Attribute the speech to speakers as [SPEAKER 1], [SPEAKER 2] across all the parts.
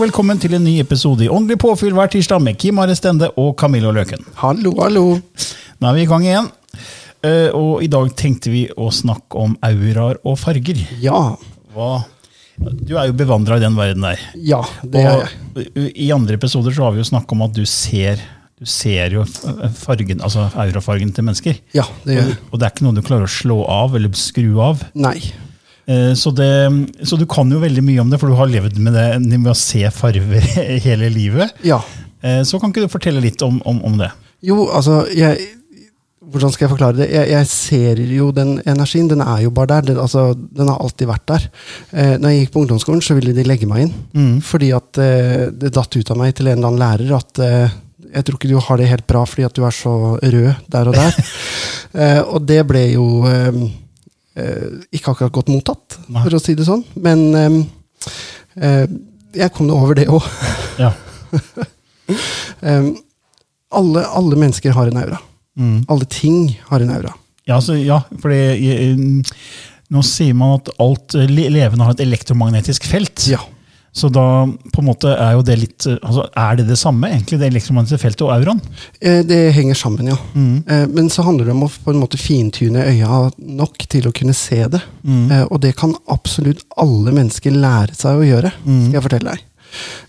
[SPEAKER 1] Og
[SPEAKER 2] velkommen til en ny episode i Åndelig påfyll hver tirsdag med Kim Are Stende og Camillo Løken.
[SPEAKER 3] Hallo, hallo.
[SPEAKER 2] Nå er vi i gang igjen. Eh, Og i dag tenkte vi å snakke om auraer og farger.
[SPEAKER 3] Ja,
[SPEAKER 2] Hva? Du er jo bevandra i den verden der.
[SPEAKER 3] ja, det er jeg.
[SPEAKER 2] Og I andre episoder så har vi jo snakka om at du ser, du ser jo fargen, altså aurafargen til mennesker.
[SPEAKER 3] Ja, det gjør jeg.
[SPEAKER 2] Og det er ikke noe du klarer å slå av eller skru av.
[SPEAKER 3] Nei.
[SPEAKER 2] Eh, Så, det, så du kan jo veldig mye om det, for du har levd med det med å se farver hele livet.
[SPEAKER 3] Ja.
[SPEAKER 2] Eh, Så kan ikke du fortelle litt om, om, om det?
[SPEAKER 3] Jo, altså, jeg Hvordan skal jeg forklare det? Jeg, jeg ser jo den energien. Den er jo bare der. Den, altså, den har alltid vært der. Eh, når jeg gikk på ungdomsskolen, så ville de legge meg inn. Fordi at eh, det datt ut av meg til en eller annen lærer at eh, jeg tror ikke du har det helt bra fordi at du er så rød der og der. eh, og det ble jo eh, ikke akkurat godt mottatt,
[SPEAKER 2] Nei.
[SPEAKER 3] for å si det sånn. Men eh, eh, jeg kom over det òg.
[SPEAKER 2] Ja.
[SPEAKER 3] Um, alle, alle mennesker har en aura.
[SPEAKER 2] Mm.
[SPEAKER 3] Alle ting har en aura.
[SPEAKER 2] Ja, altså, ja for nå sier man at alt eh, levende har et elektromagnetisk felt.
[SPEAKER 3] Ja.
[SPEAKER 2] Så da på en måte er jo det litt eh, altså, Er det det samme, egentlig, det elektromagnetiske feltet og auraen?
[SPEAKER 3] Eh, Det henger sammen, ja. Mm. Men så handler det om å på en måte fintune øya nok til å kunne se det. Mm. Og det kan absolutt alle mennesker lære seg å gjøre, skal jeg fortelle deg.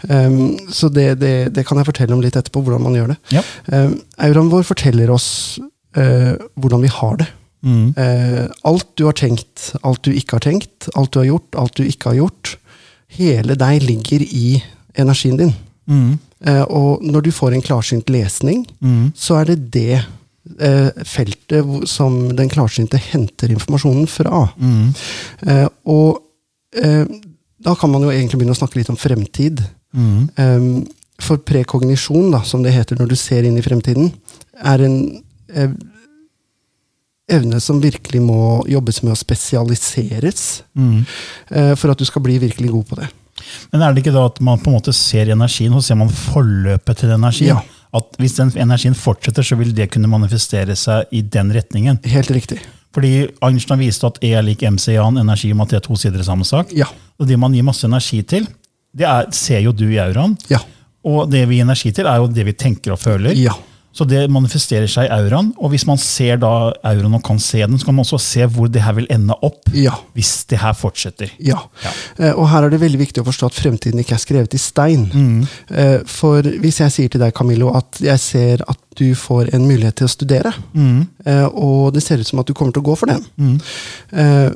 [SPEAKER 3] Um, så det, det, det kan jeg fortelle om litt etterpå, hvordan man gjør det.
[SPEAKER 2] Ja.
[SPEAKER 3] Um, auraen vår forteller oss uh, hvordan vi har det.
[SPEAKER 2] Mm.
[SPEAKER 3] Uh, alt du har tenkt, alt du ikke har tenkt, alt du har gjort, alt du ikke har gjort. Hele deg ligger i energien din.
[SPEAKER 2] Mm.
[SPEAKER 3] Eh, og når du får en klarsynt lesning,
[SPEAKER 2] Mm.
[SPEAKER 3] så er det det eh, feltet hvor, som den klarsynte henter informasjonen fra.
[SPEAKER 2] Mm.
[SPEAKER 3] Eh, og eh, da kan man jo egentlig begynne å snakke litt om fremtid.
[SPEAKER 2] Mm.
[SPEAKER 3] Eh, for prekognisjon, da, som det heter når du ser inn i fremtiden, er en eh, evne som virkelig må jobbes med å spesialiseres
[SPEAKER 2] Mm.
[SPEAKER 3] eh, for at du skal bli virkelig god på det.
[SPEAKER 2] Men er det ikke da at man på en måte ser energien, og så ser man forløpet til energien?
[SPEAKER 3] Ja.
[SPEAKER 2] At hvis den energien fortsetter, så vil det kunne manifestere seg i den retningen.
[SPEAKER 3] Helt riktig.
[SPEAKER 2] Fordi Einstein viste at E er lik MC Jan, energi om at det er to sider i samme sak.
[SPEAKER 3] Ja.
[SPEAKER 2] Og det man gir masse energi til, det er, ser jo du i auraen.
[SPEAKER 3] Ja.
[SPEAKER 2] Og det vi gir energi til, er jo det vi tenker og føler.
[SPEAKER 3] Ja.
[SPEAKER 2] Så det manifesterer seg i auraen. Og hvis man ser da auraen og kan se den, så kan man også se hvor det her vil ende opp.
[SPEAKER 3] Ja.
[SPEAKER 2] Hvis det her fortsetter.
[SPEAKER 3] Ja. ja. og her er det veldig viktig å forstå at fremtiden ikke er skrevet i stein.
[SPEAKER 2] Mm.
[SPEAKER 3] Eh, for hvis jeg sier til deg, Camillo, at jeg ser at du får en mulighet til å studere,
[SPEAKER 2] Mm.
[SPEAKER 3] eh, og det ser ut som at du kommer til å gå for den, eh,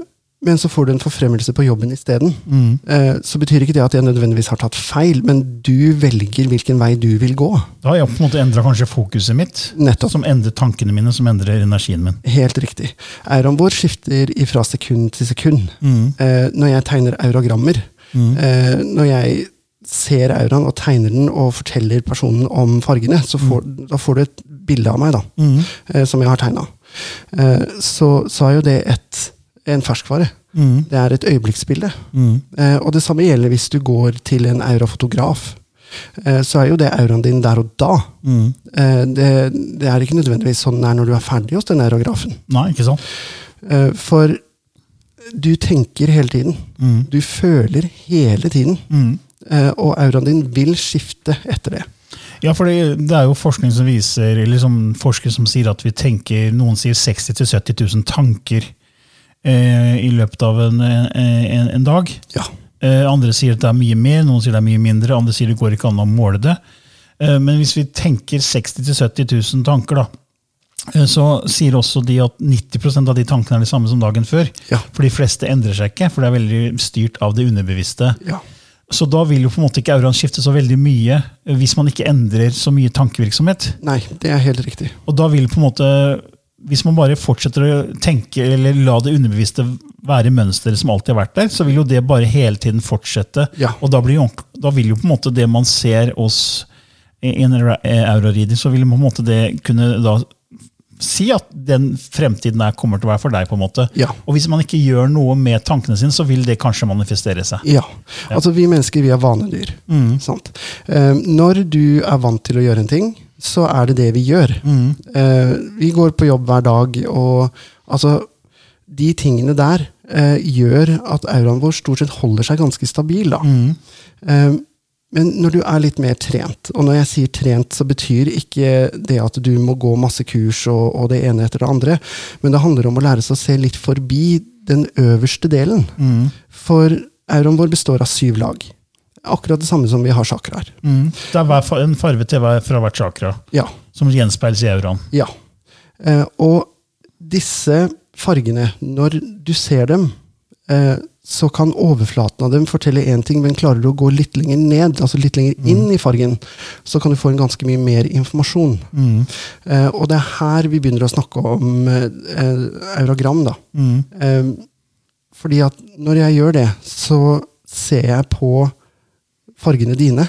[SPEAKER 3] men så får du en forfremmelse på jobben isteden,
[SPEAKER 2] Mm.
[SPEAKER 3] eh, så betyr ikke det at jeg nødvendigvis har tatt feil, men du velger hvilken vei du vil gå.
[SPEAKER 2] Da har jeg på en måte endra kanskje fokuset mitt,
[SPEAKER 3] Nettopp.
[SPEAKER 2] som endrer tankene mine, som endrer energien min.
[SPEAKER 3] Helt riktig. Auraen vår skifter fra sekund til sekund.
[SPEAKER 2] Mm.
[SPEAKER 3] Eh, når jeg tegner auragrammer, eh, når jeg ser auraen og tegner den og forteller personen om fargene, så får, da får du et bilde av meg da,
[SPEAKER 2] Mm.
[SPEAKER 3] eh, som jeg har tegna. Eh, så, så er jo det et, en ferskvare.
[SPEAKER 2] Mm.
[SPEAKER 3] Det er et øyeblikksbilde.
[SPEAKER 2] Mm.
[SPEAKER 3] Eh, og det samme gjelder hvis du går til en aurafotograf. Eh, så er jo det auraen din der og da.
[SPEAKER 2] Mm.
[SPEAKER 3] Eh, det, det er ikke nødvendigvis sånn det er når du er ferdig hos den aerografen.
[SPEAKER 2] Nei, ikke sant?
[SPEAKER 3] Eh, For du tenker hele tiden.
[SPEAKER 2] Mm.
[SPEAKER 3] Du føler hele tiden.
[SPEAKER 2] Mm.
[SPEAKER 3] Eh, Og auraen din vil skifte etter det.
[SPEAKER 2] Ja, for det, det er jo forskning som viser, eller liksom forskere som sier at vi tenker Noen sier 60 000-70 000 tanker eh, i løpet av en, en, en dag.
[SPEAKER 3] Ja.
[SPEAKER 2] Eh, andre sier at det er mye mer, noen sier det er mye mindre, andre sier det går ikke an å måle det. Eh, men hvis vi tenker 60 000-70 000 tanker, da, eh, så sier også de at 90% av de tankene er de samme som dagen før.
[SPEAKER 3] Ja.
[SPEAKER 2] For de fleste endrer seg ikke, for det er veldig styrt av det underbevisste.
[SPEAKER 3] Ja.
[SPEAKER 2] Så da vil jo på en måte ikke auraen skifte så veldig mye eh, hvis man ikke endrer så mye tankevirksomhet.
[SPEAKER 3] Nei, det er helt riktig.
[SPEAKER 2] Og da vil på en måte, hvis man bare fortsetter å tenke eller la det underbevisste være mønsteret som alltid har vært der, så vil jo det bare hele tiden fortsette.
[SPEAKER 3] Ja.
[SPEAKER 2] Og da, blir da vil jo på en måte det man ser oss i en ra- eh, så vil på en måte det kunne da si at den fremtiden der kommer til å være for deg. på en måte.
[SPEAKER 3] Ja.
[SPEAKER 2] Og hvis man ikke gjør noe med tankene sine, så vil det kanskje manifestere seg.
[SPEAKER 3] Ja. Altså, vi mennesker vi er vanedyr. Sant? Eh, når du er vant til å gjøre en ting, så er det det vi gjør. Eh, vi går på jobb hver dag, og altså De tingene der eh, gjør at auraen vår stort sett holder seg ganske stabil. Da. Eh, men når du er litt mer trent, og når jeg sier trent, så betyr ikke det at du må gå masse kurs og, og det ene etter det andre, men det handler om å lære seg å se litt forbi den øverste delen. For auraen vår består av syv lag. Akkurat det samme som vi har chakraer.
[SPEAKER 2] Mm. Det er en farge til fra hvert chakra,
[SPEAKER 3] Ja.
[SPEAKER 2] som gjenspeiles i euroen.
[SPEAKER 3] ja. Eh, og disse fargene, når du ser dem, eh, så kan overflaten av dem fortelle én ting, men klarer du å gå litt lenger ned, altså litt lenger inn i fargen, så kan du få en ganske mye mer informasjon. Eh, og det er her vi begynner å snakke om eh, eurogram, da. da. Eh, fordi at når jeg gjør det, så ser jeg på fargene dine,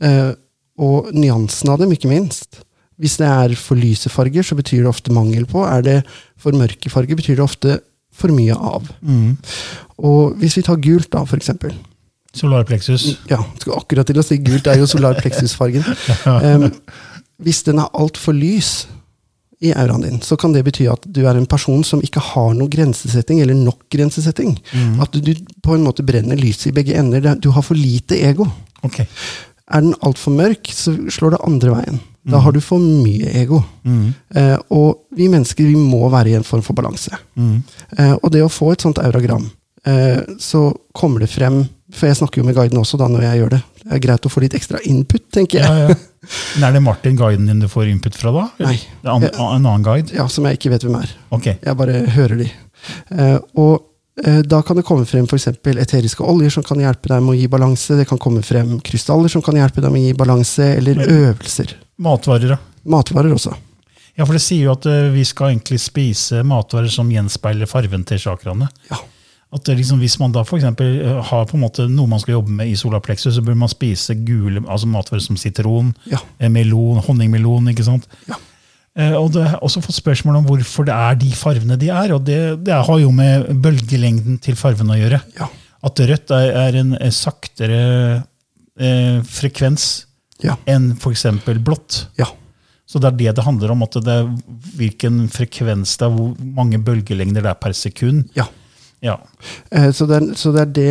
[SPEAKER 3] eh, og nyansen av dem, ikke minst. Hvis det er for lyse farger, så betyr det ofte mangel på. Er det for mørke farger, betyr det ofte for mye av. Og hvis vi tar gult, da, for eksempel.
[SPEAKER 2] Solarpleksus.
[SPEAKER 3] Ja, skulle akkurat til å si gult er jo solar plexus-fargen. Em, hvis den er altfor lys i auraen din, så kan det bety at du er en person som ikke har noe grensesetting, eller nok grensesetting. At du, på en måte brenner lyset i begge ender. Du har for lite ego.
[SPEAKER 2] Okay.
[SPEAKER 3] Er den altfor mørk, så slår det andre veien. Da har du for mye ego. Eh, og vi mennesker vi må være i en form for balanse. Eh, og det å få et sånt auragram, eh, så kommer det frem For jeg snakker jo med guiden også da når jeg gjør det. Det er greit å få litt ekstra input, tenker jeg.
[SPEAKER 2] Ja, ja. Men er det Martin, guiden din, du får input fra da?
[SPEAKER 3] Nei.
[SPEAKER 2] An, en annen guide?
[SPEAKER 3] Ja, Som jeg ikke vet hvem er.
[SPEAKER 2] Ok.
[SPEAKER 3] Jeg bare hører de. Uh, og eh, da kan det komme frem f.eks. eteriske oljer som kan hjelpe deg med å gi balanse. Det kan komme frem krystaller som kan hjelpe deg med å gi balanse, eller øvelser.
[SPEAKER 2] Matvarer, da?
[SPEAKER 3] Matvarer også.
[SPEAKER 2] Ja, for det sier jo at eh, vi skal egentlig spise matvarer som gjenspeiler farven til chakraene.
[SPEAKER 3] Ja.
[SPEAKER 2] At liksom, Hvis man da for eksempel, eh, har på en måte noe man skal jobbe med i solaplexus, så bør man spise gule altså matvarer som sitron,
[SPEAKER 3] Ja.
[SPEAKER 2] eh, melon, honningmelon. ikke sant?
[SPEAKER 3] Ja.
[SPEAKER 2] Eh, Og det har også fått spørsmål om hvorfor det er de farvene de er. og Det, det har jo med bølgelengden til farvene å gjøre.
[SPEAKER 3] Ja.
[SPEAKER 2] At rødt er, er en saktere eh, frekvens
[SPEAKER 3] Ja.
[SPEAKER 2] enn f.eks. blått.
[SPEAKER 3] Ja.
[SPEAKER 2] Så det er det det handler om, at det er hvilken frekvens det er, hvor mange bølgelengder det er per sekund.
[SPEAKER 3] Ja.
[SPEAKER 2] Ja.
[SPEAKER 3] Eh, Så, det er, så det, er det,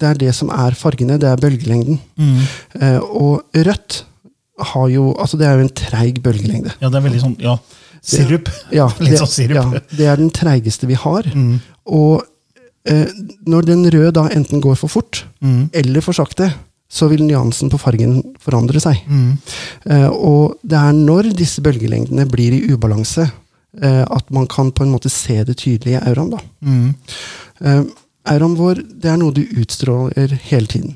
[SPEAKER 3] det er det som er fargene, det er bølgelengden. Eh, og rødt har jo Altså, det er jo en treig bølgelengde.
[SPEAKER 2] ja, det er veldig sånn ja, sirup.
[SPEAKER 3] Ja,
[SPEAKER 2] Litt sånn sirup.
[SPEAKER 3] ja, det er den treigeste vi har. Og eh, når den røde da enten går for fort eller for sakte, så vil nyansen på fargen forandre seg. Eh, og det er når disse bølgelengdene blir i ubalanse, at man kan på en måte se det tydelige i auraen. da. Mm. auraen vår det er noe du utstråler hele tiden.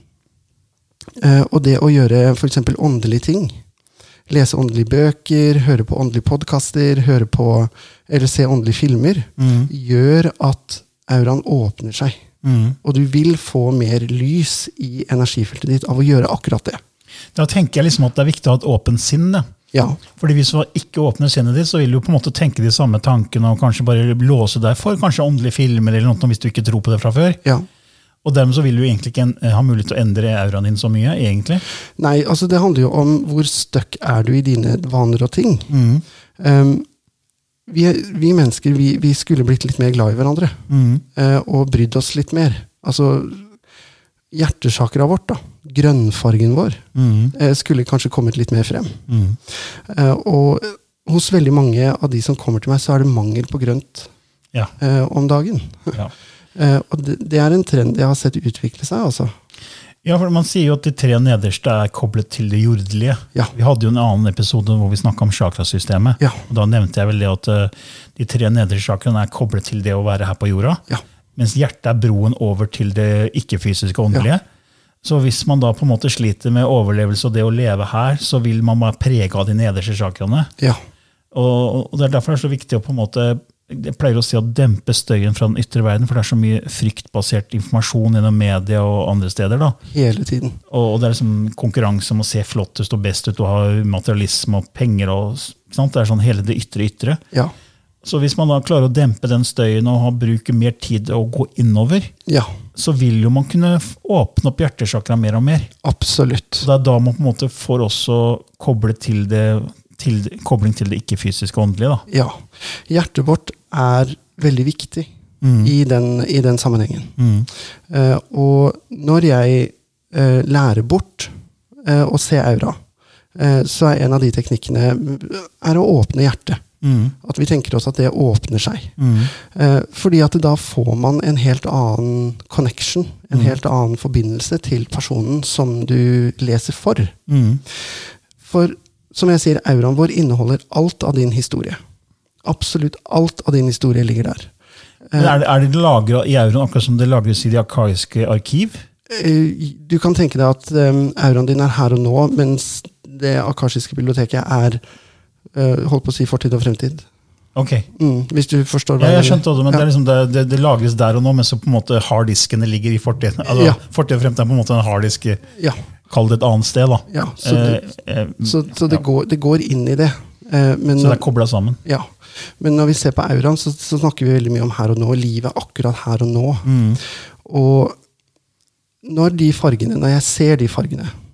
[SPEAKER 3] Eh, og det å gjøre f.eks. åndelige ting, lese åndelige bøker, høre på åndelige podkaster, høre på eller se åndelige filmer, gjør at auraen åpner seg. Og du vil få mer lys i energifeltet ditt av å gjøre akkurat det.
[SPEAKER 2] Da tenker jeg liksom at det er viktig å ha et åpent sinn. da.
[SPEAKER 3] Ja,
[SPEAKER 2] Fordi Hvis du ikke åpner sinnet ditt, så vil du på en måte tenke de samme tankene og kanskje bare låse deg for kanskje åndelige filmer eller noe hvis du ikke tror på det fra før.
[SPEAKER 3] ja.
[SPEAKER 2] Og dermed så vil du egentlig ikke ha mulighet til å endre auraen din så mye. egentlig.
[SPEAKER 3] Nei, altså det handler jo om hvor stuck er du i dine vaner og ting. Um, vi, vi mennesker vi, vi skulle blitt litt mer glad i hverandre. eh, og brydd oss litt mer. Altså, hjertesakra vårt, da, grønnfargen vår
[SPEAKER 2] Mm.
[SPEAKER 3] eh, skulle kanskje kommet litt mer frem.
[SPEAKER 2] Mm.
[SPEAKER 3] Eh, og hos veldig mange av de som kommer til meg, så er det mangel på grønt
[SPEAKER 2] Ja.
[SPEAKER 3] eh, om dagen.
[SPEAKER 2] Ja.
[SPEAKER 3] Og det, er en trend jeg har sett utvikle seg, altså.
[SPEAKER 2] Ja, for Man sier jo at de tre nederste er koblet til det jordelige.
[SPEAKER 3] Ja.
[SPEAKER 2] Vi hadde jo en annen episode hvor vi snakka om chakrasystemet.
[SPEAKER 3] Ja.
[SPEAKER 2] Og Da nevnte jeg vel det at de tre nederste chakraene er koblet til det å være her på jorda.
[SPEAKER 3] Ja.
[SPEAKER 2] Mens hjertet er broen over til det ikke-fysiske åndelige. Så hvis man da på en måte sliter med overlevelse og det å leve her, så vil man være prega av de nederste chakraene.
[SPEAKER 3] Ja.
[SPEAKER 2] Og, og det er derfor det er så viktig å på en måte jeg pleier å si å dempe støyen fra den ytre verden, for det er så mye fryktbasert informasjon gjennom media og andre steder. da.
[SPEAKER 3] Hele tiden.
[SPEAKER 2] Og og det er liksom konkurranse om å se flottest og best ut og ha materialisme og penger. og? Det er sånn hele det ytre ytre.
[SPEAKER 3] Ja.
[SPEAKER 2] Så hvis man da klarer å dempe den støyen og bruke mer tid og gå innover,
[SPEAKER 3] Ja.
[SPEAKER 2] så vil jo man kunne åpne opp hjertesakra mer og mer.
[SPEAKER 3] Absolutt.
[SPEAKER 2] Så det er da man på en måte får også koble til det, til, kobling til det ikke-fysiske og åndelige. da.
[SPEAKER 3] Ja. Hjertet vårt er veldig viktig
[SPEAKER 2] Mm.
[SPEAKER 3] i, den, i den sammenhengen.
[SPEAKER 2] Mm.
[SPEAKER 3] Uh, og når jeg uh, lærer bort eh, å se aura, så er en av de teknikkene å åpne hjertet.
[SPEAKER 2] Mm.
[SPEAKER 3] At vi tenker oss at det åpner seg.
[SPEAKER 2] Mm.
[SPEAKER 3] Eh, fordi at da får man en helt annen connection, en
[SPEAKER 2] Mm.
[SPEAKER 3] helt annen forbindelse til personen som du leser for.
[SPEAKER 2] Mm.
[SPEAKER 3] For som jeg sier, auraen vår inneholder alt av din historie. Absolutt alt av din historie ligger der.
[SPEAKER 2] Eh, er det, er det lagra i auraen, akkurat som det lagres i de akaiske arkiv?
[SPEAKER 3] Eh, Du kan tenke deg at um, auraen din er her og nå, mens det akashiske biblioteket er eh, holdt på å si fortid og fremtid.
[SPEAKER 2] Ok.
[SPEAKER 3] Mm, hvis du forstår
[SPEAKER 2] Ja, jeg skjønte også, men
[SPEAKER 3] Ja.
[SPEAKER 2] det, liksom det, det, det lagres der og nå, men så på en måte harddiskene ligger i fortiden. Altså,
[SPEAKER 3] Ja.
[SPEAKER 2] Fortid og fremtid er på en måte en harddisk,
[SPEAKER 3] Ja,
[SPEAKER 2] kall det et annet sted. da.
[SPEAKER 3] ja, så det,
[SPEAKER 2] Eh, eh,
[SPEAKER 3] så, så det,
[SPEAKER 2] ja.
[SPEAKER 3] går, det går inn i det. Eh, men,
[SPEAKER 2] Så det er kobla sammen.
[SPEAKER 3] ja. men når vi ser på auraen, så, så snakker vi veldig mye om her og nå. Livet akkurat her og nå.
[SPEAKER 2] Mm.
[SPEAKER 3] Og når de fargene, når jeg ser de fargene eh,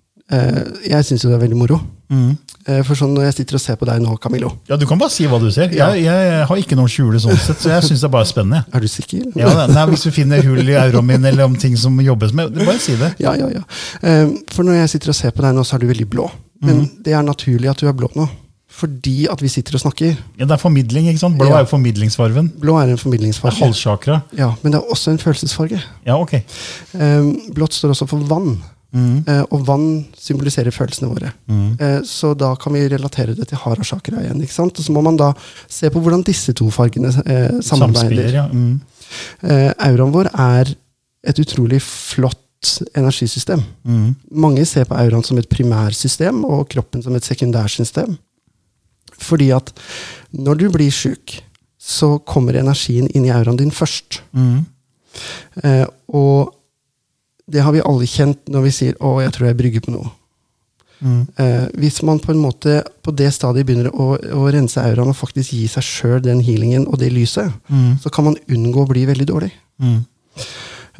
[SPEAKER 3] Jeg syns jo det er veldig moro.
[SPEAKER 2] Mm.
[SPEAKER 3] Eh, for sånn når jeg sitter og ser på deg nå, Camillo
[SPEAKER 2] Ja, Du kan bare si hva du ser. Jeg, jeg har ikke noe å skjule, sånn sett, så jeg syns det er bare spennende.
[SPEAKER 3] Er du sikker?
[SPEAKER 2] Ja, nei, Hvis du finner hull i euroen min eller om ting som jobbes med, bare si det.
[SPEAKER 3] Ja, ja, ja. Eh, for når jeg sitter og ser på deg nå, så er du veldig blå. Men
[SPEAKER 2] mm.
[SPEAKER 3] det er naturlig at du er blå nå. Fordi at vi sitter og snakker.
[SPEAKER 2] Ja, Det er formidling. ikke sant? Blå
[SPEAKER 3] Ja.
[SPEAKER 2] er jo formidlingsfarven.
[SPEAKER 3] Blå er en
[SPEAKER 2] Det er
[SPEAKER 3] formidlingsfarge. Ja, men det er også en følelsesfarge.
[SPEAKER 2] Ja, ok.
[SPEAKER 3] Eh, blått står også for vann.
[SPEAKER 2] Mm.
[SPEAKER 3] Eh, og vann symboliserer følelsene våre.
[SPEAKER 2] Mm.
[SPEAKER 3] Eh, så da kan vi relatere det til harashakra igjen. ikke sant? Og så må man da se på hvordan disse to fargene eh, samarbeider.
[SPEAKER 2] ja. Mm.
[SPEAKER 3] Eh, auraen vår er et utrolig flott energisystem.
[SPEAKER 2] Mm.
[SPEAKER 3] Mange ser på auraen som et primærsystem og kroppen som et sekundærsystem. Fordi at når du blir sjuk, så kommer energien inn i auraen din først.
[SPEAKER 2] Mm.
[SPEAKER 3] Eh, og det har vi alle kjent når vi sier 'Å, jeg tror jeg brygger på noe'.
[SPEAKER 2] Mm.
[SPEAKER 3] Eh, hvis man på en måte på det stadiet begynner å, å rense auraen og faktisk gi seg sjøl den healingen og det lyset,
[SPEAKER 2] Mm.
[SPEAKER 3] så kan man unngå å bli veldig dårlig.
[SPEAKER 2] Mm.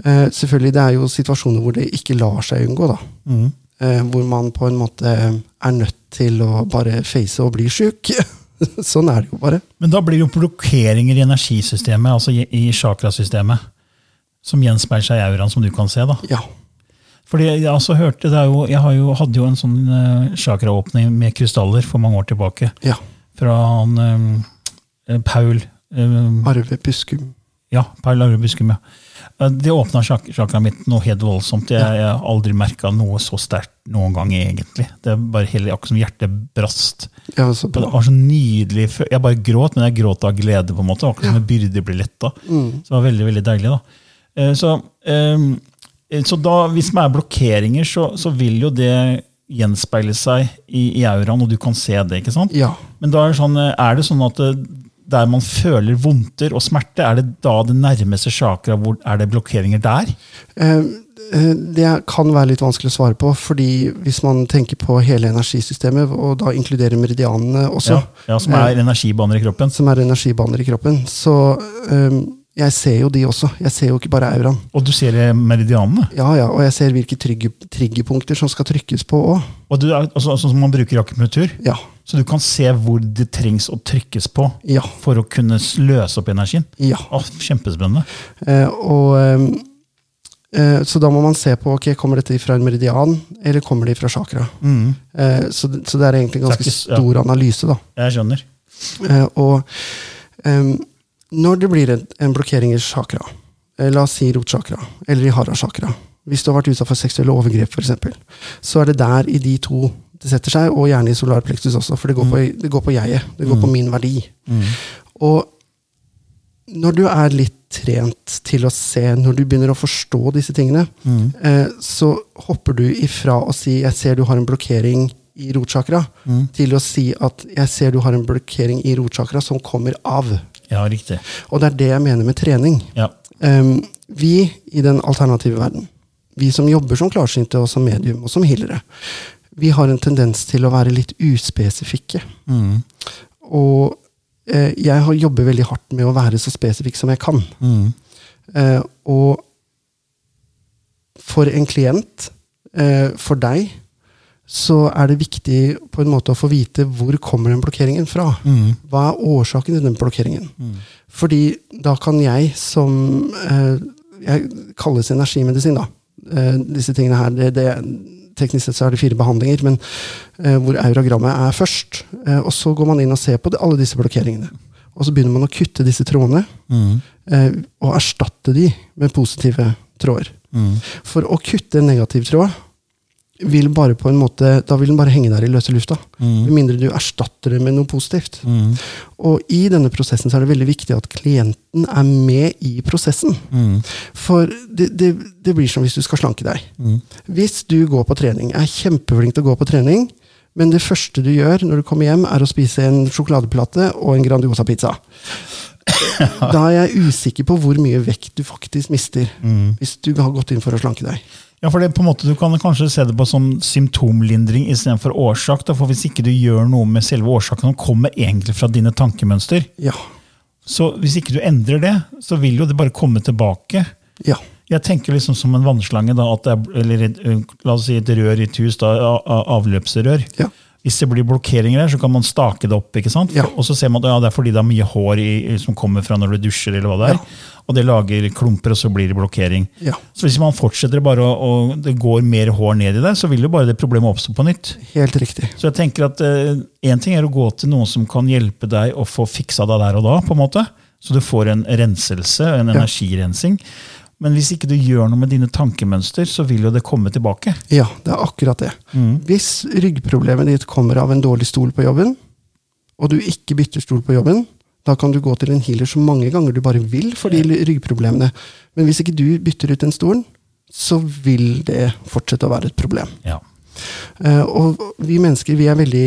[SPEAKER 3] Eh, selvfølgelig, det er jo situasjoner hvor det ikke lar seg unngå. da.
[SPEAKER 2] Mm.
[SPEAKER 3] Eh, hvor man på en måte er nødt til å bare face og bli sjuk. sånn er det jo bare.
[SPEAKER 2] Men da blir det jo blokkeringer i energisystemet, altså i, i chakrasystemet, som gjenspeiler seg i auraen, som du kan se. da.
[SPEAKER 3] Ja.
[SPEAKER 2] Fordi Jeg altså hørte, det jo, jeg har jo, hadde jo en sånn uh, chakraåpning med krystaller for mange år tilbake.
[SPEAKER 3] Ja.
[SPEAKER 2] Fra han um, Paul um,
[SPEAKER 3] Arve Buskum.
[SPEAKER 2] Ja, Paul Arve Buskum. Ja. Det åpna chak chakraet mitt noe helt voldsomt. Jeg, har aldri merka noe så sterkt noen gang, egentlig. Det er bare hele, Akkurat som hjertet brast.
[SPEAKER 3] Ja, så
[SPEAKER 2] Det var så nydelig. Jeg bare gråt, men jeg gråt av glede. på en måte, Akkurat som en byrde ble letta.
[SPEAKER 3] Mm.
[SPEAKER 2] Så det var veldig veldig deilig. da. Eh, Så, eh, så da, hvis det er blokkeringer, så, så vil jo det gjenspeile seg i, i auraen, og du kan se det. ikke sant?
[SPEAKER 3] Ja.
[SPEAKER 2] Men da er det sånn, eh, er det sånn at der man føler vondter og smerte, er det da det nærmeste chakra? hvor Er det blokkeringer der?
[SPEAKER 3] Eh, eh, Det kan være litt vanskelig å svare på, fordi hvis man tenker på hele energisystemet, og da inkluderer meridianene også,
[SPEAKER 2] Ja, ja, Som er energibaner i kroppen?
[SPEAKER 3] som er energibaner i kroppen, så eh, jeg ser jo de også. Jeg ser jo ikke bare auraen.
[SPEAKER 2] Og du ser eh, meridianene?
[SPEAKER 3] Ja, ja, og jeg ser hvilke trygge, triggerpunkter som skal trykkes på òg.
[SPEAKER 2] Altså, sånn som man bruker akupunktur?
[SPEAKER 3] Ja.
[SPEAKER 2] Så du kan se hvor det trengs å trykkes på
[SPEAKER 3] Ja.
[SPEAKER 2] for å kunne løse opp energien?
[SPEAKER 3] ja.
[SPEAKER 2] Å, kjempespennende.
[SPEAKER 3] Eh, og Eh, så da må man se på ok, kommer dette fra en meridian, eller kommer det fra chakra.
[SPEAKER 2] Mm.
[SPEAKER 3] Eh, så, så det er egentlig en ganske
[SPEAKER 2] ikke stor ja.
[SPEAKER 3] analyse. da.
[SPEAKER 2] Jeg skjønner.
[SPEAKER 3] Eh, og em, når det blir en, en blokkering i chakra, eh, la oss si rotchakra, eller i hara-chakra, hvis du har vært utsatt for seksuelle overgrep, f.eks., så er det der i de to det setter seg, og gjerne i solarpleksus også, for det går, på, det går på jeget. Det går på min verdi.
[SPEAKER 2] Mm.
[SPEAKER 3] Og når du er litt trent til å se, når du begynner å forstå disse tingene,
[SPEAKER 2] Mm.
[SPEAKER 3] eh, så hopper du ifra å si 'jeg ser du har en blokkering i rotchakra',
[SPEAKER 2] Mm.
[SPEAKER 3] til å si at 'jeg ser du har en blokkering i rotchakra som kommer av'.
[SPEAKER 2] Ja, riktig.
[SPEAKER 3] Og det er det jeg mener med trening.
[SPEAKER 2] Ja.
[SPEAKER 3] Um, vi i den alternative verden, vi som jobber som klarsynte og som medium og som healere, vi har en tendens til å være litt uspesifikke.
[SPEAKER 2] Mm.
[SPEAKER 3] Og eh, jeg har jobber veldig hardt med å være så spesifikk som jeg kan.
[SPEAKER 2] Mm.
[SPEAKER 3] Eh, og for en klient, eh, for deg, så er det viktig på en måte å få vite hvor kommer den blokkeringen fra.
[SPEAKER 2] Mm.
[SPEAKER 3] Hva er årsaken til den blokkeringen?
[SPEAKER 2] Mm.
[SPEAKER 3] Fordi da kan jeg som eh, Jeg kalles energimedisin, da. Eh, disse tingene her. Det, det, teknisk sett så er det fire behandlinger, men eh, hvor auragrammet er først. Eh, og så går man inn og ser på det, alle disse blokkeringene. Og så begynner man å kutte disse trådene,
[SPEAKER 2] Mm.
[SPEAKER 3] eh, og erstatte de med positive tråder.
[SPEAKER 2] Mm.
[SPEAKER 3] For å kutte en negativ tråd vil bare på en måte, da vil den bare henge der i løse lufta. Med
[SPEAKER 2] Mm.
[SPEAKER 3] mindre du erstatter det med noe positivt.
[SPEAKER 2] Mm.
[SPEAKER 3] Og i denne prosessen så er det veldig viktig at klienten er med i prosessen.
[SPEAKER 2] Mm.
[SPEAKER 3] For det, det, det blir som hvis du skal slanke deg.
[SPEAKER 2] Mm.
[SPEAKER 3] Hvis du går på trening, er kjempeflink til å gå på trening, men det første du gjør når du kommer hjem, er å spise en sjokoladeplate og en Grandiosa-pizza. Da er jeg usikker på hvor mye vekt du faktisk mister
[SPEAKER 2] Mm.
[SPEAKER 3] hvis du har gått inn for å slanke deg.
[SPEAKER 2] Ja, for det, er på en måte, Du kan kanskje se det på som symptomlindring istedenfor årsak. Da, for Hvis ikke du gjør noe med selve årsaken, som kommer egentlig fra dine tankemønster,
[SPEAKER 3] Ja.
[SPEAKER 2] så hvis ikke du endrer det, så vil jo det bare komme tilbake.
[SPEAKER 3] Ja.
[SPEAKER 2] Jeg tenker liksom som en vannslange, da, at det er, eller et, la oss si et rør i et hus, da, avløpsrør.
[SPEAKER 3] Ja.
[SPEAKER 2] Hvis det blir blokkeringer der, så kan man stake det opp. ikke sant?
[SPEAKER 3] Ja.
[SPEAKER 2] Og så ser man at ja, det er fordi det er mye hår i, som kommer fra når du dusjer, eller hva det er.
[SPEAKER 3] Ja.
[SPEAKER 2] Og det lager klumper, og så blir det blokkering.
[SPEAKER 3] Ja.
[SPEAKER 2] Så hvis man fortsetter bare, å- og det går mer hår ned i det, så vil jo bare det problemet oppstå på nytt.
[SPEAKER 3] Helt riktig.
[SPEAKER 2] Så jeg tenker at Én ting er å gå til noen som kan hjelpe deg å få fiksa deg der og da, på en måte, så du får en renselse, en energirensing. Men hvis ikke du gjør noe med dine tankemønster, så vil jo det komme tilbake.
[SPEAKER 3] Ja, det er akkurat det.
[SPEAKER 2] Mm.
[SPEAKER 3] Hvis ryggproblemet ditt kommer av en dårlig stol på jobben, og du ikke bytter stol på jobben, da kan du gå til en healer så mange ganger du bare vil for de ryggproblemene. Men hvis ikke du bytter ut den stolen, så vil det fortsette å være et problem.
[SPEAKER 2] Ja.
[SPEAKER 3] Uh, og vi mennesker vi er veldig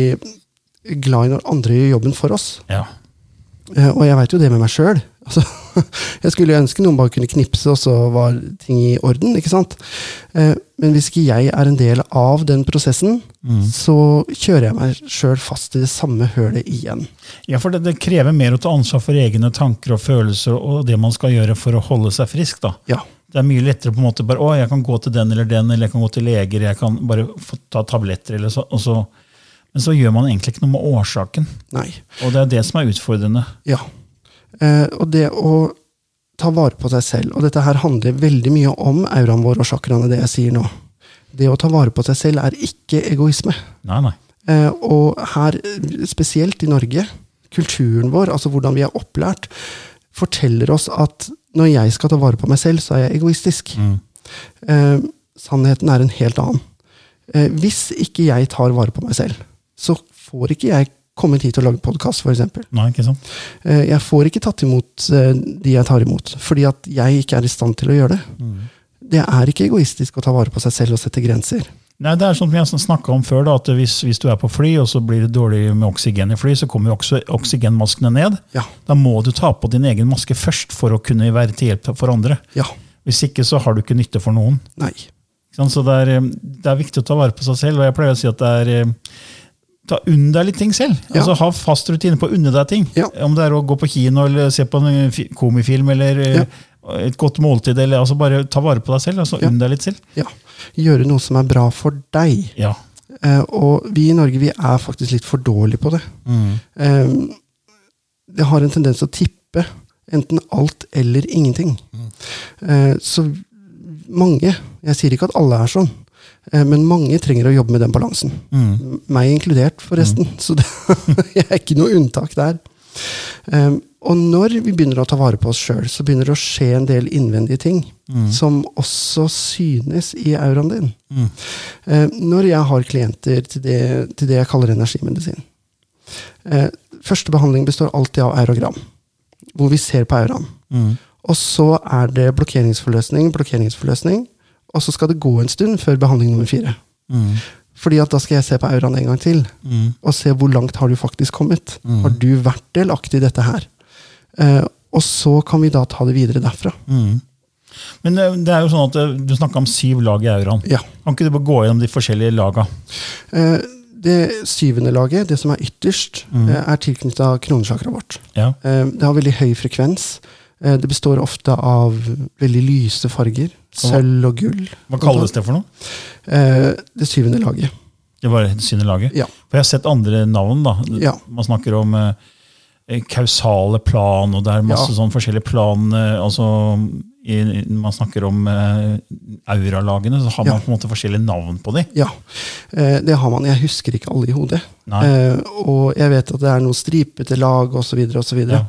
[SPEAKER 3] glad i når andre gjør jobben for oss.
[SPEAKER 2] Ja.
[SPEAKER 3] Uh, og jeg veit jo det med meg sjøl. Altså, jeg skulle ønske noen bare kunne knipse, og så var ting i orden. ikke sant? Eh, men hvis ikke jeg er en del av den prosessen,
[SPEAKER 2] Mm.
[SPEAKER 3] så kjører jeg meg sjøl fast i det samme hølet igjen.
[SPEAKER 2] ja, for det, det krever mer å ta ansvar for egne tanker og følelser og det man skal gjøre for å holde seg frisk. da.
[SPEAKER 3] Ja.
[SPEAKER 2] Det er mye lettere på en måte bare, å, jeg kan gå til den eller den, eller jeg kan gå til leger, jeg kan bare få ta tabletter. eller så, og så, Men så gjør man egentlig ikke noe med årsaken.
[SPEAKER 3] Nei.
[SPEAKER 2] Og det er det som er utfordrende.
[SPEAKER 3] Ja. Eh, og det å ta vare på seg selv, og dette her handler veldig mye om auraen vår og chakraene, det jeg sier nå. Det å ta vare på seg selv er ikke egoisme.
[SPEAKER 2] Nei, nei.
[SPEAKER 3] Eh, og her, spesielt i Norge, kulturen vår, altså hvordan vi er opplært, forteller oss at når jeg skal ta vare på meg selv, så er jeg egoistisk.
[SPEAKER 2] Mm.
[SPEAKER 3] Eh, sannheten er en helt annen. Eh, hvis ikke jeg tar vare på meg selv, så får ikke jeg kommet hit og laget podkast, f.eks. Jeg får ikke tatt imot eh, de jeg tar imot, fordi at jeg ikke er i stand til å gjøre det.
[SPEAKER 2] Mm.
[SPEAKER 3] Det er ikke egoistisk å ta vare på seg selv og sette grenser.
[SPEAKER 2] Nei, det er sånn som vi har snakka om før, da, at hvis, hvis du er på fly og så blir det dårlig med oksygen i fly, så kommer jo også oksygenmaskene ned.
[SPEAKER 3] Ja.
[SPEAKER 2] Da må du ta på din egen maske først for å kunne være til hjelp for andre.
[SPEAKER 3] Ja.
[SPEAKER 2] Hvis ikke så har du ikke nytte for noen.
[SPEAKER 3] Nei.
[SPEAKER 2] Så det er, eh, det er viktig å ta vare på seg selv, og jeg pleier å si at det er eh, Ta Unn deg litt ting selv.
[SPEAKER 3] Ja.
[SPEAKER 2] Altså Ha fast rutine på å unne deg ting.
[SPEAKER 3] Ja.
[SPEAKER 2] Om det er å gå på kino eller se på en fi- komifilm eller eh,
[SPEAKER 3] Ja.
[SPEAKER 2] et godt måltid. eller altså Bare ta vare på deg selv. altså. Unn deg litt selv.
[SPEAKER 3] Ja. Gjøre noe som er bra for deg.
[SPEAKER 2] Ja.
[SPEAKER 3] Eh, og vi i Norge vi er faktisk litt for dårlige på det. Eh, det har en tendens til å tippe enten alt eller ingenting. Eh, så mange, jeg sier ikke at alle er sånn, men mange trenger å jobbe med den balansen.
[SPEAKER 2] Mm.
[SPEAKER 3] Meg inkludert, forresten. Så det, jeg er ikke noe unntak der. Um, og når vi begynner å ta vare på oss sjøl, så begynner det å skje en del innvendige ting
[SPEAKER 2] Mm.
[SPEAKER 3] som også synes i auraen din.
[SPEAKER 2] Mm.
[SPEAKER 3] Eh, når jeg har klienter til det, til det jeg kaller energimedisin uh, Første behandling består alltid av auragram, hvor vi ser på auraen.
[SPEAKER 2] Mm.
[SPEAKER 3] Og så er det blokkeringsforløsning, blokkeringsforløsning, og så skal det gå en stund før behandling nummer fire.
[SPEAKER 2] Mm.
[SPEAKER 3] Fordi at da skal jeg se på auraen en gang til,
[SPEAKER 2] Mm.
[SPEAKER 3] og se hvor langt har du faktisk kommet.
[SPEAKER 2] Mm.
[SPEAKER 3] Har du vært delaktig i dette her? Eh, og så kan vi da ta det videre derfra.
[SPEAKER 2] Mm. Men det, det er jo sånn at eh, du snakka om syv lag i auraen.
[SPEAKER 3] Ja.
[SPEAKER 2] Kan ikke du bare gå gjennom de forskjellige laga?
[SPEAKER 3] Eh, det syvende laget, det som er ytterst,
[SPEAKER 2] Mm.
[SPEAKER 3] eh, er tilknytta kronesjakra vårt.
[SPEAKER 2] Ja.
[SPEAKER 3] Eh, det har veldig høy frekvens. Eh, det består ofte av veldig lyse farger. Sølv og gull.
[SPEAKER 2] Hva kalles det for noe?
[SPEAKER 3] Eh, det syvende laget.
[SPEAKER 2] Det var det syvende laget?
[SPEAKER 3] Ja.
[SPEAKER 2] For jeg har sett andre navn. da.
[SPEAKER 3] Ja.
[SPEAKER 2] Man snakker om eh, kausale plan, og det er masse
[SPEAKER 3] Ja.
[SPEAKER 2] sånn forskjellige plan. eh, altså, i, Når Man snakker om uh, auralagene, så har man
[SPEAKER 3] Ja.
[SPEAKER 2] på en måte forskjellige navn på dem.
[SPEAKER 3] Ja, eh, det har man. Jeg husker ikke alle i hodet. Eh, og jeg vet at det er noen stripete lag osv. osv.
[SPEAKER 2] Ja.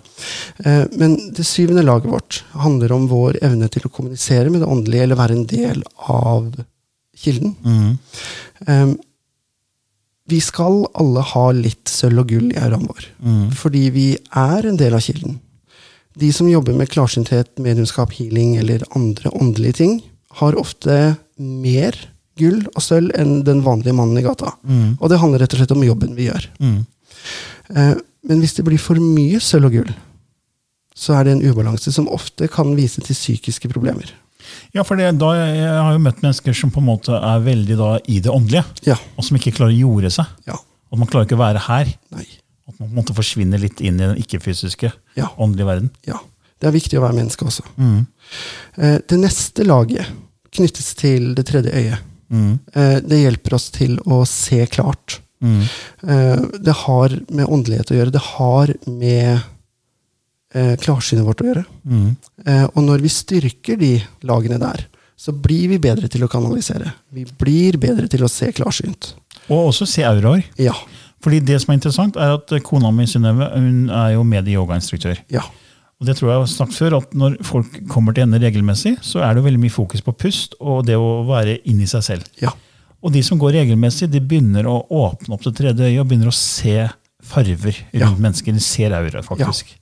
[SPEAKER 3] Eh, men det syvende laget vårt handler om vår evne til å kommunisere med det åndelige, eller være en del av kilden.
[SPEAKER 2] Mm.
[SPEAKER 3] Vi skal alle ha litt sølv og gull i auraen vår,
[SPEAKER 2] Mm.
[SPEAKER 3] fordi vi er en del av kilden. De som jobber med klarsynthet, mediumskap, healing eller andre åndelige ting, har ofte mer gull og sølv enn den vanlige mannen i gata.
[SPEAKER 2] Mm.
[SPEAKER 3] Og det handler rett og slett om jobben vi gjør.
[SPEAKER 2] Mm.
[SPEAKER 3] Eh, men hvis det blir for mye sølv og gull, så er det en ubalanse som ofte kan vise til psykiske problemer.
[SPEAKER 2] Ja, for det, da, Jeg har jo møtt mennesker som på en måte er veldig da, i det åndelige,
[SPEAKER 3] Ja.
[SPEAKER 2] og som ikke klarer å jorde seg.
[SPEAKER 3] Ja.
[SPEAKER 2] At man klarer ikke å være her.
[SPEAKER 3] Nei.
[SPEAKER 2] At man på en måte forsvinner litt inn i den ikke-fysiske,
[SPEAKER 3] Ja.
[SPEAKER 2] åndelige verden.
[SPEAKER 3] Ja. Det er viktig å være menneske også.
[SPEAKER 2] Mm.
[SPEAKER 3] Eh, det neste laget knyttes til det tredje øyet.
[SPEAKER 2] Mm.
[SPEAKER 3] Eh, det hjelper oss til å se klart.
[SPEAKER 2] Mm.
[SPEAKER 3] Eh, det har med åndelighet å gjøre. Det har med eh, klarsynet vårt å gjøre.
[SPEAKER 2] Mm.
[SPEAKER 3] Eh, og når vi styrker de lagene der, så blir vi bedre til å kanalisere. Vi blir bedre til å se klarsynt.
[SPEAKER 2] Og også se auraer.
[SPEAKER 3] Ja.
[SPEAKER 2] Fordi det som er interessant, er at kona mi Synnøve hun er jo medie-yogainstruktør.
[SPEAKER 3] Ja.
[SPEAKER 2] Og det tror jeg har snakket før, at Når folk kommer til henne regelmessig, så er det veldig mye fokus på pust og det å være inni seg selv.
[SPEAKER 3] Ja.
[SPEAKER 2] Og de som går regelmessig, de begynner å åpne opp det tredje øyet og begynner å se farver rundt
[SPEAKER 3] Ja.
[SPEAKER 2] mennesker. De ser aura, faktisk.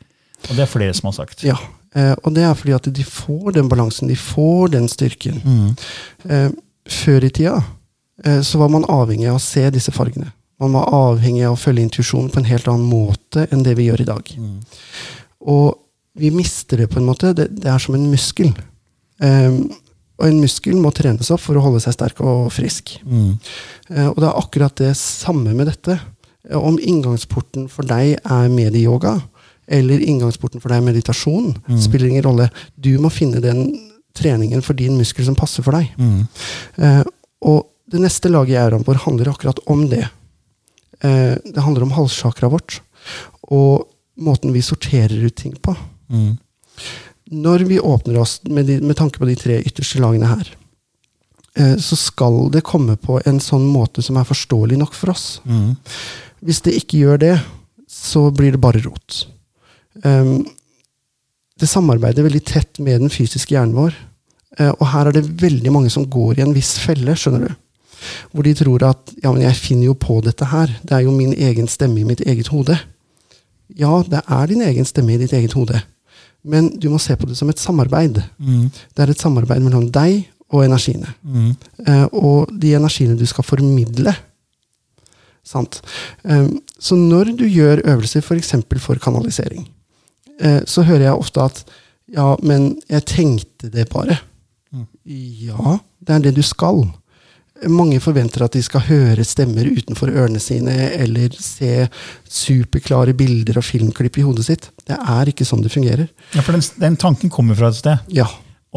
[SPEAKER 2] Og det er flere som har sagt.
[SPEAKER 3] ja. Eh, og det er fordi at de får den balansen, de får den styrken.
[SPEAKER 2] Mm.
[SPEAKER 3] Eh, før i tida eh, så var man avhengig av å se disse fargene. Man var avhengig av å følge intuisjonen på en helt annen måte enn det vi gjør i dag.
[SPEAKER 2] Mm.
[SPEAKER 3] Og vi mister det på en måte. Det, det er som en muskel. Um, og en muskel må trenes opp for å holde seg sterk og frisk.
[SPEAKER 2] Mm.
[SPEAKER 3] Eh, og det er akkurat det samme med dette. Om inngangsporten for deg er medieyoga, eller inngangsporten for deg er meditasjon,
[SPEAKER 2] Mm.
[SPEAKER 3] spiller ingen rolle. Du må finne den treningen for din muskel som passer for deg.
[SPEAKER 2] Mm.
[SPEAKER 3] Eh, og det neste laget i auraen vår handler akkurat om det. Eh, det handler om halssjakra vårt, og måten vi sorterer ut ting på.
[SPEAKER 2] Mm.
[SPEAKER 3] Når vi åpner oss med, de, med tanke på de tre ytterste lagene her, eh, så skal det komme på en sånn måte som er forståelig nok for oss.
[SPEAKER 2] Mm.
[SPEAKER 3] Hvis det ikke gjør det, så blir det bare rot. Um, det samarbeider veldig tett med den fysiske hjernen vår. Eh, og her er det veldig mange som går i en viss felle, skjønner du. Hvor de tror at ja, men jeg finner jo på dette her. Det er jo min egen stemme i mitt eget hode. Ja, det er din egen stemme i ditt eget hode. Men du må se på det som et samarbeid.
[SPEAKER 2] Mm.
[SPEAKER 3] Det er et samarbeid mellom deg og energiene.
[SPEAKER 2] Mm.
[SPEAKER 3] Eh, og de energiene du skal formidle. Sant? Eh, så når du gjør øvelser f.eks. For, for kanalisering, så hører jeg ofte at ja, men jeg tenkte det bare.
[SPEAKER 2] Mm.
[SPEAKER 3] Ja, det er det du skal. Mange forventer at de skal høre stemmer utenfor ørene sine eller se superklare bilder og filmklipp i hodet sitt. Det er ikke sånn det fungerer.
[SPEAKER 2] Ja, for den, den tanken kommer fra et sted.
[SPEAKER 3] Ja,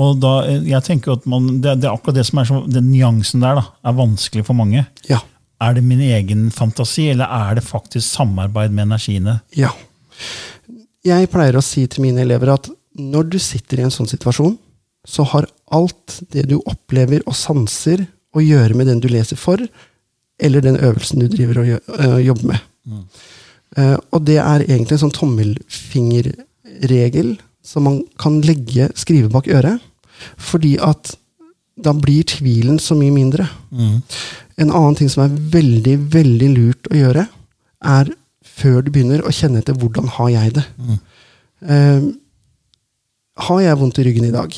[SPEAKER 2] Og da, eh, jeg tenker at man, det, det er akkurat det som er så, den nyansen der da, er vanskelig for mange.
[SPEAKER 3] ja,
[SPEAKER 2] Er det min egen fantasi, eller er det faktisk samarbeid med energiene?
[SPEAKER 3] ja. Jeg pleier å si til mine elever at når du sitter i en sånn situasjon, så har alt det du opplever og sanser, å gjøre med den du leser for, eller den øvelsen du driver og øh, jobber med. Eh, og det er egentlig en sånn tommelfingerregel som man kan legge, skrive bak øret, fordi at da blir tvilen så mye mindre. En annen ting som er veldig, veldig lurt å gjøre, er før du begynner å kjenne etter hvordan har jeg det. Eh, har jeg vondt i ryggen i dag?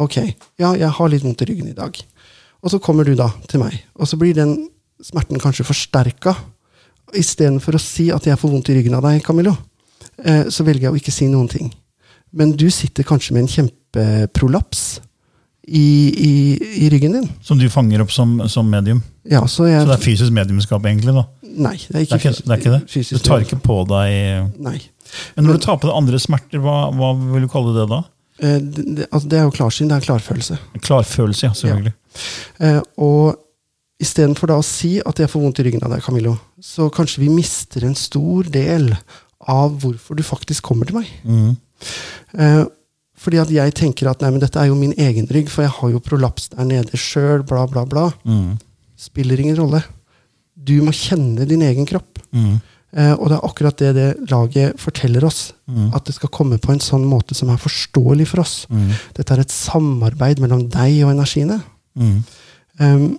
[SPEAKER 3] Ok, ja, jeg har litt vondt i ryggen i dag. Og så kommer du da til meg, og så blir den smerten kanskje forsterka. Istedenfor å si at jeg får vondt i ryggen av deg, Camillo, uh, så velger jeg å ikke si noen ting. Men du sitter kanskje med en kjempeprolaps i, i, i ryggen din.
[SPEAKER 2] Som du fanger opp som, som medium.
[SPEAKER 3] Ja, så jeg,
[SPEAKER 2] Så det er fysisk mediumskap, egentlig? da.
[SPEAKER 3] Nei, det er
[SPEAKER 2] Det er ikke det? Er ikke det?
[SPEAKER 3] fysisk
[SPEAKER 2] Du tar ikke på deg
[SPEAKER 3] Nei.
[SPEAKER 2] Men når du tar på deg andre smerter, hva, hva vil du kalle det da?
[SPEAKER 3] Eh, det, det, altså det er jo klarsyn, det er klarfølelse.
[SPEAKER 2] Klarfølelse, ja. Selvfølgelig.
[SPEAKER 3] Eh, og istedenfor da å si at jeg får vondt i ryggen av deg, Camillo, så kanskje vi mister en stor del av hvorfor du faktisk kommer til meg.
[SPEAKER 2] Mm.
[SPEAKER 3] Eh, fordi at jeg tenker at nei, men dette er jo min egen rygg, for jeg har jo prolaps der nede sjøl, bla, bla, bla.
[SPEAKER 2] Mm.
[SPEAKER 3] Spiller ingen rolle. Du må kjenne din egen kropp.
[SPEAKER 2] Mm.
[SPEAKER 3] Eh, og det er akkurat det det laget forteller oss.
[SPEAKER 2] Mm.
[SPEAKER 3] At det skal komme på en sånn måte som er forståelig for oss.
[SPEAKER 2] Mhm.
[SPEAKER 3] Dette er et samarbeid mellom deg og energiene. Um,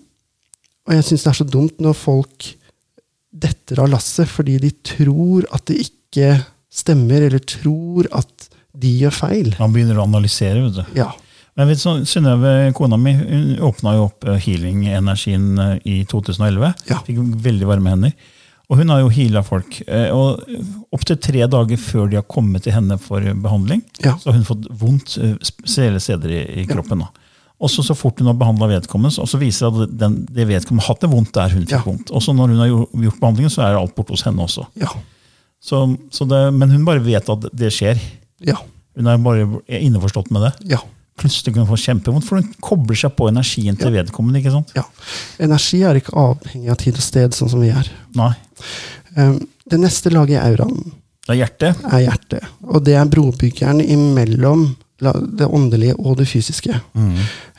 [SPEAKER 3] og jeg syns det er så dumt når folk detter av lasset fordi de tror at det ikke stemmer, eller tror at de gjør feil.
[SPEAKER 2] Man begynner å analysere. vet du.
[SPEAKER 3] Ja.
[SPEAKER 2] Men vet du, Synnøve, kona mi, hun åpna jo opp eh, healing-energien eh, i 2011.
[SPEAKER 3] Ja.
[SPEAKER 2] Fikk veldig varme hender. Og hun har jo heala folk. eh, Og Opptil tre dager før de har kommet til henne for behandling,
[SPEAKER 3] Ja.
[SPEAKER 2] så har hun fått vondt spesielle steder i, i kroppen. da. Og så så fort hun har behandla vedkommende, så- og så viser det at den, det vedkommende har hatt det vondt der hun fikk
[SPEAKER 3] Ja.
[SPEAKER 2] vondt. Og så når hun har gjort, gjort behandlingen, så er alt borte hos henne også.
[SPEAKER 3] Ja.
[SPEAKER 2] Så, så det, men hun bare vet at det skjer.
[SPEAKER 3] Ja.
[SPEAKER 2] Hun er bare innforstått med det.
[SPEAKER 3] ja.
[SPEAKER 2] Plutselig kan hun få kjempevondt, for hun kobler seg på energien til vedkommende. ikke sant?
[SPEAKER 3] ja. Energi er ikke avhengig av tid og sted, sånn som vi er.
[SPEAKER 2] Nei,
[SPEAKER 3] Um, det neste laget i auraen
[SPEAKER 2] det er hjertet.
[SPEAKER 3] er hjertet. Og det er brobyggeren imellom det åndelige og det fysiske.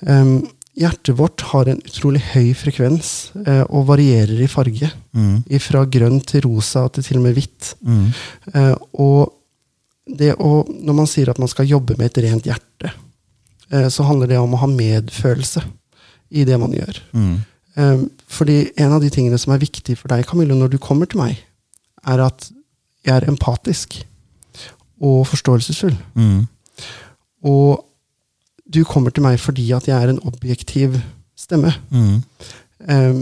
[SPEAKER 3] Um, hjertet vårt har en utrolig høy frekvens eh, og varierer i farge.
[SPEAKER 2] Mm.
[SPEAKER 3] Fra grønn til rosa til til og med hvitt.
[SPEAKER 2] Mm.
[SPEAKER 3] Eh, og det å, når man sier at man skal jobbe med et rent hjerte, eh, så handler det om å ha medfølelse i det man gjør.
[SPEAKER 2] Mm.
[SPEAKER 3] Eh, fordi en av de tingene som er viktig for deg, Camille, når du kommer til meg, er at jeg er empatisk og forståelsesfull.
[SPEAKER 2] Mm.
[SPEAKER 3] Og du kommer til meg fordi at jeg er en objektiv stemme.
[SPEAKER 2] Mm.
[SPEAKER 3] Eh,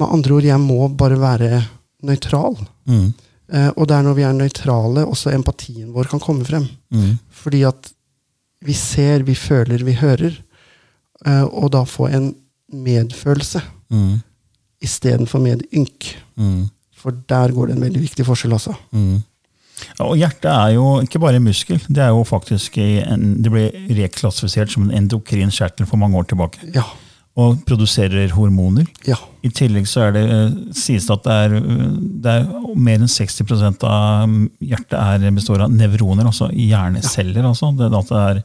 [SPEAKER 3] med andre ord, jeg må bare være nøytral.
[SPEAKER 2] Mm.
[SPEAKER 3] Eh, og det er når vi er nøytrale, også empatien vår kan komme frem.
[SPEAKER 2] Mm.
[SPEAKER 3] Fordi at vi ser, vi føler, vi hører. Eh, og da få en medfølelse
[SPEAKER 2] Mm.
[SPEAKER 3] istedenfor medynk.
[SPEAKER 2] Mm.
[SPEAKER 3] For der går det en veldig viktig forskjell, altså.
[SPEAKER 2] Mm. Ja, Og hjertet er jo ikke bare en muskel, det er jo faktisk en, det ble reklassifisert som en endokrin kjertel for mange år tilbake.
[SPEAKER 3] Ja.
[SPEAKER 2] Og produserer hormoner.
[SPEAKER 3] Ja.
[SPEAKER 2] I tillegg så er det, eh, sies det at det er, eh, det er mer enn 60% av hjertet er, består av nevroner, altså hjerneceller. Altså. Det, at det er,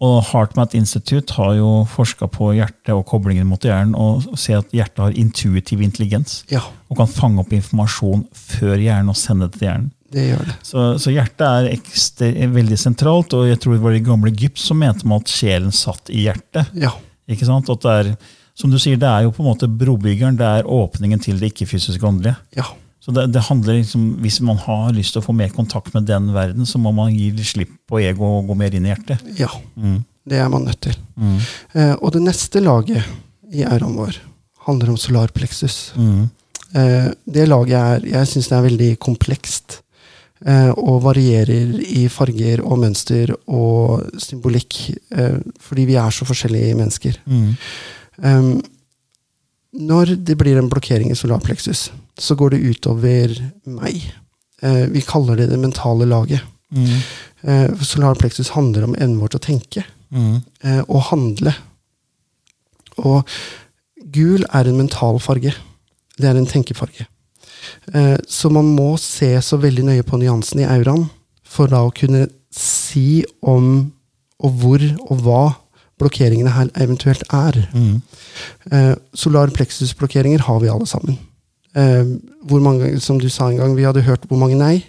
[SPEAKER 2] og HeartMath Institute har jo forska på hjertet og koblingen mot hjernen, og ser at hjertet har intuitiv intelligens
[SPEAKER 3] ja,
[SPEAKER 2] og kan fange opp informasjon før hjernen og sende det til hjernen.
[SPEAKER 3] det gjør det.
[SPEAKER 2] Så, så hjertet er ekstra, veldig sentralt, og jeg tror det var i gamle Egypt som mente man at sjelen satt i hjertet.
[SPEAKER 3] Ja.
[SPEAKER 2] Ikke sant? At det er, som du sier, det er jo på en måte brobyggeren, det er åpningen til det ikke-fysiske åndelige.
[SPEAKER 3] Ja.
[SPEAKER 2] Så det, det handler liksom, Hvis man har lyst til å få mer kontakt med den verden, så må man gi slipp på ego og gå mer inn i hjertet.
[SPEAKER 3] ja.
[SPEAKER 2] Mm.
[SPEAKER 3] Det er man nødt til.
[SPEAKER 2] Mm.
[SPEAKER 3] Eh, og det neste laget i æraen vår handler om solarpleksus.
[SPEAKER 2] Mm.
[SPEAKER 3] Eh, det laget er Jeg syns det er veldig komplekst. Eh, og varierer i farger og mønster og symbolikk. Eh, fordi vi er så forskjellige mennesker.
[SPEAKER 2] Mm.
[SPEAKER 3] Um, når det blir en blokkering i solarpleksus, så går det utover meg. Eh, vi kaller det det mentale laget.
[SPEAKER 2] Mm.
[SPEAKER 3] Eh, for handler om evnen vår til å tenke
[SPEAKER 2] Mm.
[SPEAKER 3] eh, og handle. Og gul er en mental farge. Det er en tenkefarge. Eh, så man må se så veldig nøye på nyansen i auraen for da å kunne si om og hvor og hva blokkeringene her eventuelt er. Mm. solar plexus-blokkeringer har vi alle sammen. Eh, hvor mange, som du sa en gang, vi hadde hørt hvor mange nei?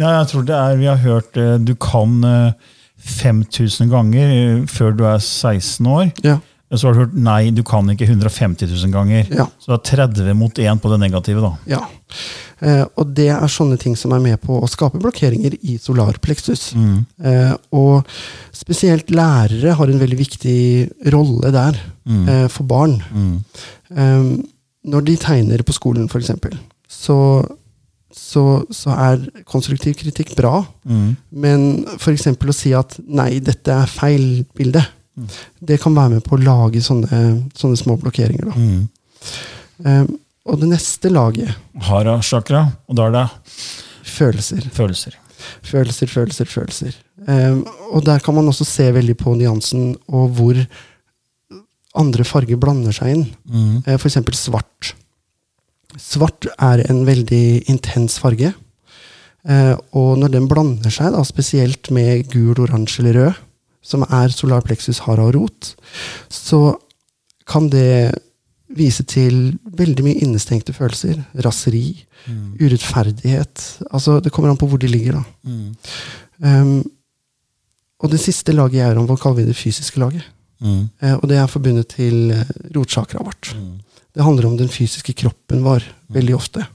[SPEAKER 2] Ja, jeg tror det er, Vi har hørt eh, du kan eh, 5000 ganger eh, før du er 16 år.
[SPEAKER 3] Ja.
[SPEAKER 2] Og så har du hørt nei, du kan ikke 150 000 ganger.
[SPEAKER 3] Ja.
[SPEAKER 2] Så det er 30 mot 1 på det negative. da.
[SPEAKER 3] Ja. Eh, og det er sånne ting som er med på å skape blokkeringer i solarplexus. Eh, og spesielt lærere har en veldig viktig rolle der eh, for barn. Eh, når de tegner på skolen, f.eks., så, så, så er konstruktiv kritikk bra. Men f.eks. å si at 'nei, dette er feil bilde', det kan være med på å lage sånne, sånne små blokkeringer. Da. Eh, og det neste laget
[SPEAKER 2] Hara chakra, og da er det
[SPEAKER 3] følelser.
[SPEAKER 2] følelser.
[SPEAKER 3] Følelser, følelser, følelser. Eh, og der kan man også se veldig på nyansen og hvor andre farger blander seg inn. Eh, for eksempel svart. Svart er en veldig intens farge. Eh, og når den blander seg, da, spesielt med gul, oransje eller rød, som er solar plexus, hara og rot, så kan det vise til veldig mye innestengte følelser. Raseri, urettferdighet. Altså, det kommer an på hvor de ligger, da. Um, og det siste laget i om, hva kaller vi det fysiske laget? Eh, og det er forbundet til rotsakra rotchakraet vårt. Det handler om den fysiske kroppen vår, veldig ofte.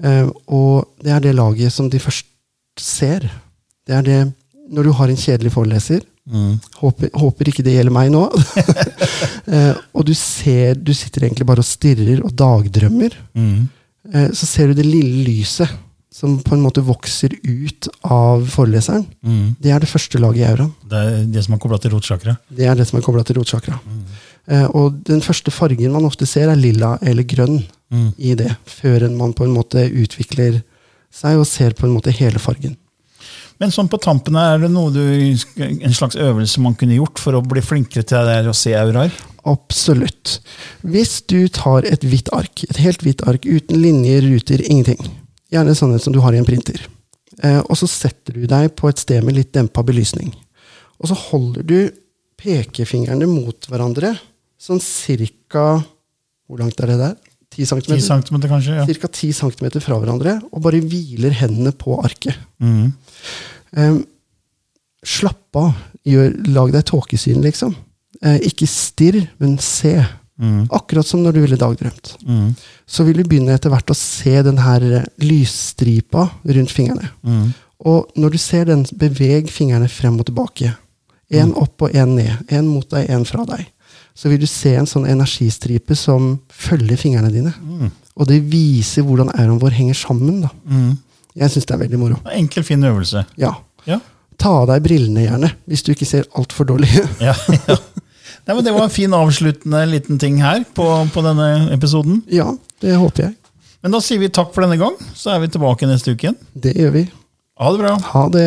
[SPEAKER 3] Uh, og det er det laget som de først ser. Det er det når du har en kjedelig foreleser. Håper, håper ikke det gjelder meg nå. eh, og du ser, du sitter egentlig bare og stirrer og dagdrømmer. Eh, så ser du det lille lyset som på en måte vokser ut av foreleseren. Det er det første laget i auraen.
[SPEAKER 2] Det er det som er kobla til rotsjakra?
[SPEAKER 3] Det er det som er kobla til rotchakra. Eh, og den første fargen man ofte ser, er lilla eller grønn i det, før man på en måte utvikler seg og ser på en måte hele fargen.
[SPEAKER 2] Men sånn på tampen er det noe du, en slags øvelse man kunne gjort for å bli flinkere til det å se auraer?
[SPEAKER 3] Absolutt. Hvis du tar et hvitt ark, et helt hvitt ark uten linjer, ruter, ingenting, gjerne sånn som du har i en printer, eh, og så setter du deg på et sted med litt dempa belysning, og så holder du pekefingrene mot hverandre, sånn cirka Hvor langt er det der? 10
[SPEAKER 2] 10
[SPEAKER 3] cm?
[SPEAKER 2] cm kanskje? ja.
[SPEAKER 3] Cirka 10 cm fra hverandre, og bare hviler hendene på arket.
[SPEAKER 2] Mm.
[SPEAKER 3] Um, slapp av. Gjør, lag deg tåkesyn, liksom. Eh, ikke stirr, men se. Akkurat som når du ville dagdrømt. Så vil du begynne etter hvert å se den her eh, lysstripa rundt fingrene. Og når du ser den, beveg fingrene frem og tilbake. Én opp og én ned. Én mot deg, én fra deg. Så vil du se en sånn energistripe som følger fingrene dine. Og det viser hvordan auraen vår henger sammen. da. Jeg syns det er veldig moro.
[SPEAKER 2] Enkel, fin øvelse.
[SPEAKER 3] Ja.
[SPEAKER 2] Ja.
[SPEAKER 3] Ta av deg brillene, gjerne, hvis du ikke ser altfor dårlig.
[SPEAKER 2] Ja, ja. Nei, men det var en fin avsluttende liten ting her på, på denne episoden.
[SPEAKER 3] ja, det håper jeg.
[SPEAKER 2] Men da sier vi takk for denne gang, så er vi tilbake neste uke igjen.
[SPEAKER 3] Det gjør vi.
[SPEAKER 2] Ha det bra.
[SPEAKER 3] Ha det.